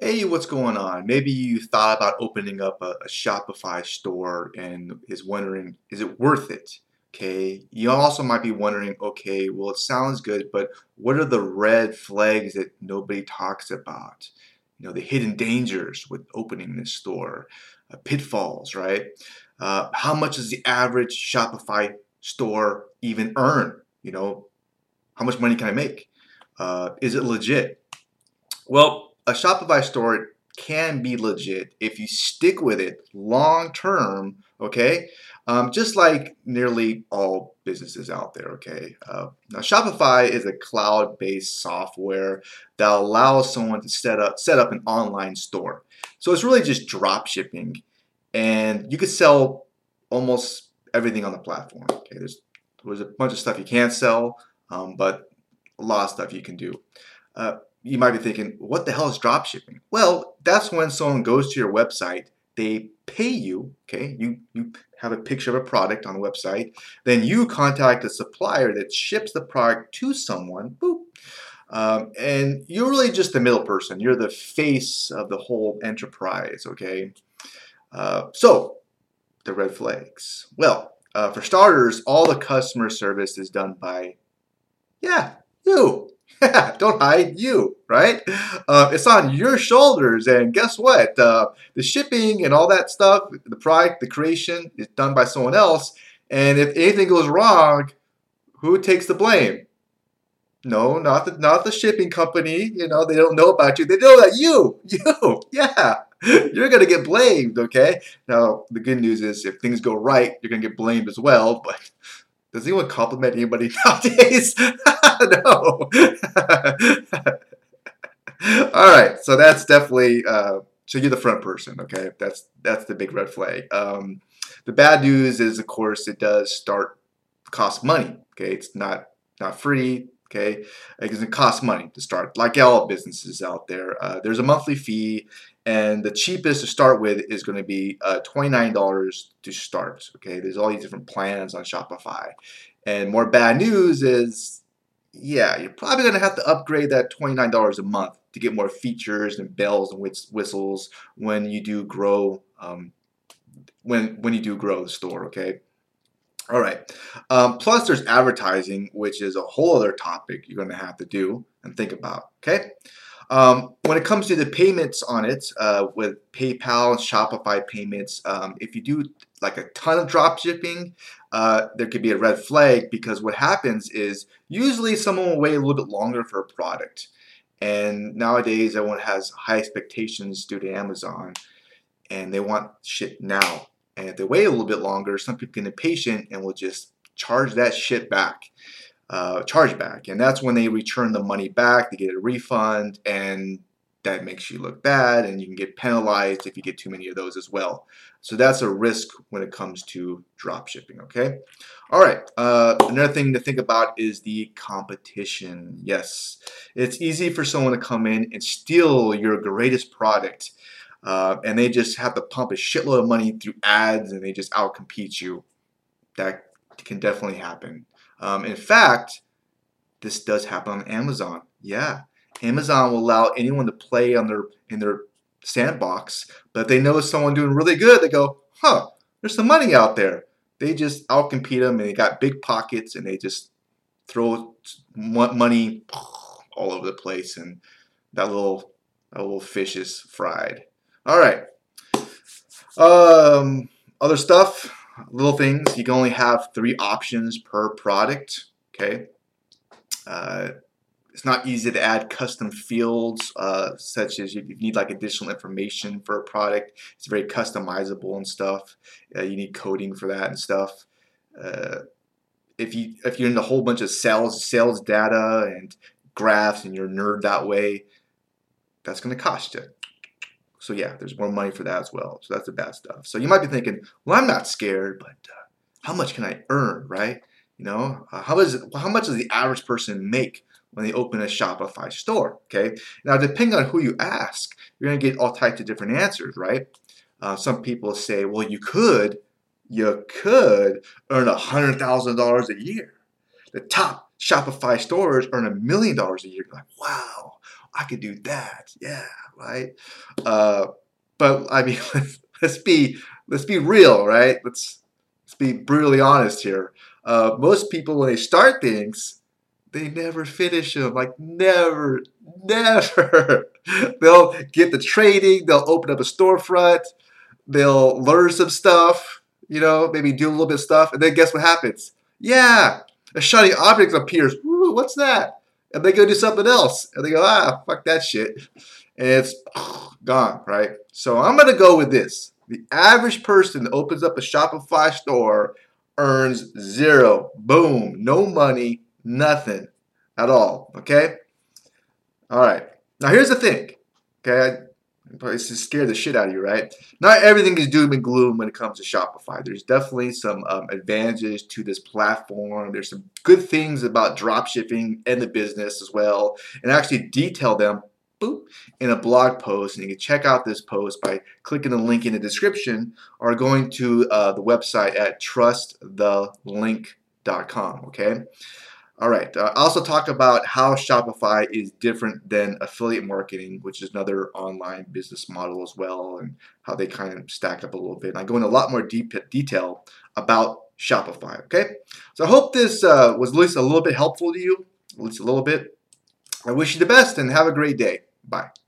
hey, what's going on? Maybe you thought about opening up a, a Shopify store and is wondering, is it worth it? Okay. You also might be wondering, okay, well, it sounds good, but what are the red flags that nobody talks about? You know, the hidden dangers with opening this store, uh, pitfalls, right? Uh, how much does the average Shopify store even earn? You know, how much money can I make? Uh, is it legit? Well, a Shopify store can be legit if you stick with it long term, okay? Um, just like nearly all businesses out there, okay? Uh, now, Shopify is a cloud-based software that allows someone to set up set up an online store. So it's really just drop shipping, and you could sell almost everything on the platform. Okay, there's there's a bunch of stuff you can't sell, um, but a lot of stuff you can do. Uh, you might be thinking, what the hell is drop shipping? Well, that's when someone goes to your website, they pay you, okay? You you have a picture of a product on the website, then you contact a supplier that ships the product to someone, boop, um, and you're really just the middle person. You're the face of the whole enterprise, okay? Uh, so, the red flags. Well, uh, for starters, all the customer service is done by, yeah, you. Don't hide you, right? Uh, it's on your shoulders, and guess what? Uh, the shipping and all that stuff, the product, the creation is done by someone else. And if anything goes wrong, who takes the blame? No, not the not the shipping company. You know they don't know about you. They know that you, you, yeah, you're gonna get blamed. Okay. Now the good news is if things go right, you're gonna get blamed as well. But does anyone compliment anybody nowadays? no. All right, so that's definitely uh, so you're the front person. Okay, that's that's the big red flag. Um, the bad news is, of course, it does start cost money. Okay, it's not not free. Okay, because it costs money to start. Like all businesses out there, uh, there's a monthly fee, and the cheapest to start with is going to be uh, $29 to start. Okay, there's all these different plans on Shopify. And more bad news is, yeah, you're probably going to have to upgrade that $29 a month to get more features and bells and whistles when you do grow um, when when you do grow the store. Okay. All right. Um, plus, there's advertising, which is a whole other topic you're going to have to do and think about. Okay. Um, when it comes to the payments on it, uh, with PayPal and Shopify payments, um, if you do like a ton of drop shipping, uh, there could be a red flag because what happens is usually someone will wait a little bit longer for a product. And nowadays, everyone has high expectations due to Amazon and they want shit now. And if they wait a little bit longer, some people get impatient and will just charge that shit back uh, chargeback. And that's when they return the money back, they get a refund, and that makes you look bad, and you can get penalized if you get too many of those as well. So that's a risk when it comes to drop shipping, okay? All right, uh, another thing to think about is the competition. Yes, it's easy for someone to come in and steal your greatest product, uh, and they just have to pump a shitload of money through ads and they just outcompete you. That can definitely happen. Um, in fact, this does happen on Amazon. Yeah, Amazon will allow anyone to play on their in their sandbox, but if they know someone doing really good, they go, "Huh, there's some money out there." They just outcompete them, and they got big pockets, and they just throw money all over the place, and that little that little fish is fried. All right. Um, other stuff little things. You can only have three options per product. Okay. Uh, it's not easy to add custom fields, uh, such as you need like additional information for a product. It's very customizable and stuff. Uh, you need coding for that and stuff. Uh, if you if you're in a whole bunch of sales sales data and graphs and you're nerd that way, that's going to cost you. So yeah, there's more money for that as well. So that's the bad stuff. So you might be thinking, well, I'm not scared, but uh, how much can I earn, right? You know, uh, how, is, how much does the average person make when they open a Shopify store? Okay. Now, depending on who you ask, you're to get all types of different answers, right? Uh, some people say, well, you could, you could earn a $100,000 a year. The top Shopify stores earn a million dollars a year. You're like, wow, I could do that. Yeah, right. Uh, but I mean, let's, be let's be real, right? Let's let's be brutally honest here. Uh, most people, when they start things, they never finish them. Like never, never. they'll get the trading. They'll open up a storefront. They'll learn some stuff. You know, maybe do a little bit of stuff, and then guess what happens? Yeah, a shiny object appears. Ooh, what's that? And they go do something else, and they go, ah, fuck that shit, and it's gone, right? So I'm gonna go with this. The average person that opens up a Shopify store earns zero. Boom. No money, nothing at all. Okay? All right. Now here's the thing. Okay? It's to scare the shit out of you, right? Not everything is doom and gloom when it comes to Shopify. There's definitely some um, advantages to this platform. There's some good things about dropshipping and the business as well, and I actually detail them boop, in a blog post. And you can check out this post by clicking the link in the description or going to uh, the website at trustthelink.com. Okay. All right. Uh, I also talk about how Shopify is different than affiliate marketing, which is another online business model as well, and how they kind of stack up a little bit. And I go into a lot more deep detail about Shopify. Okay. So I hope this uh, was at least a little bit helpful to you, at least a little bit. I wish you the best and have a great day. Bye.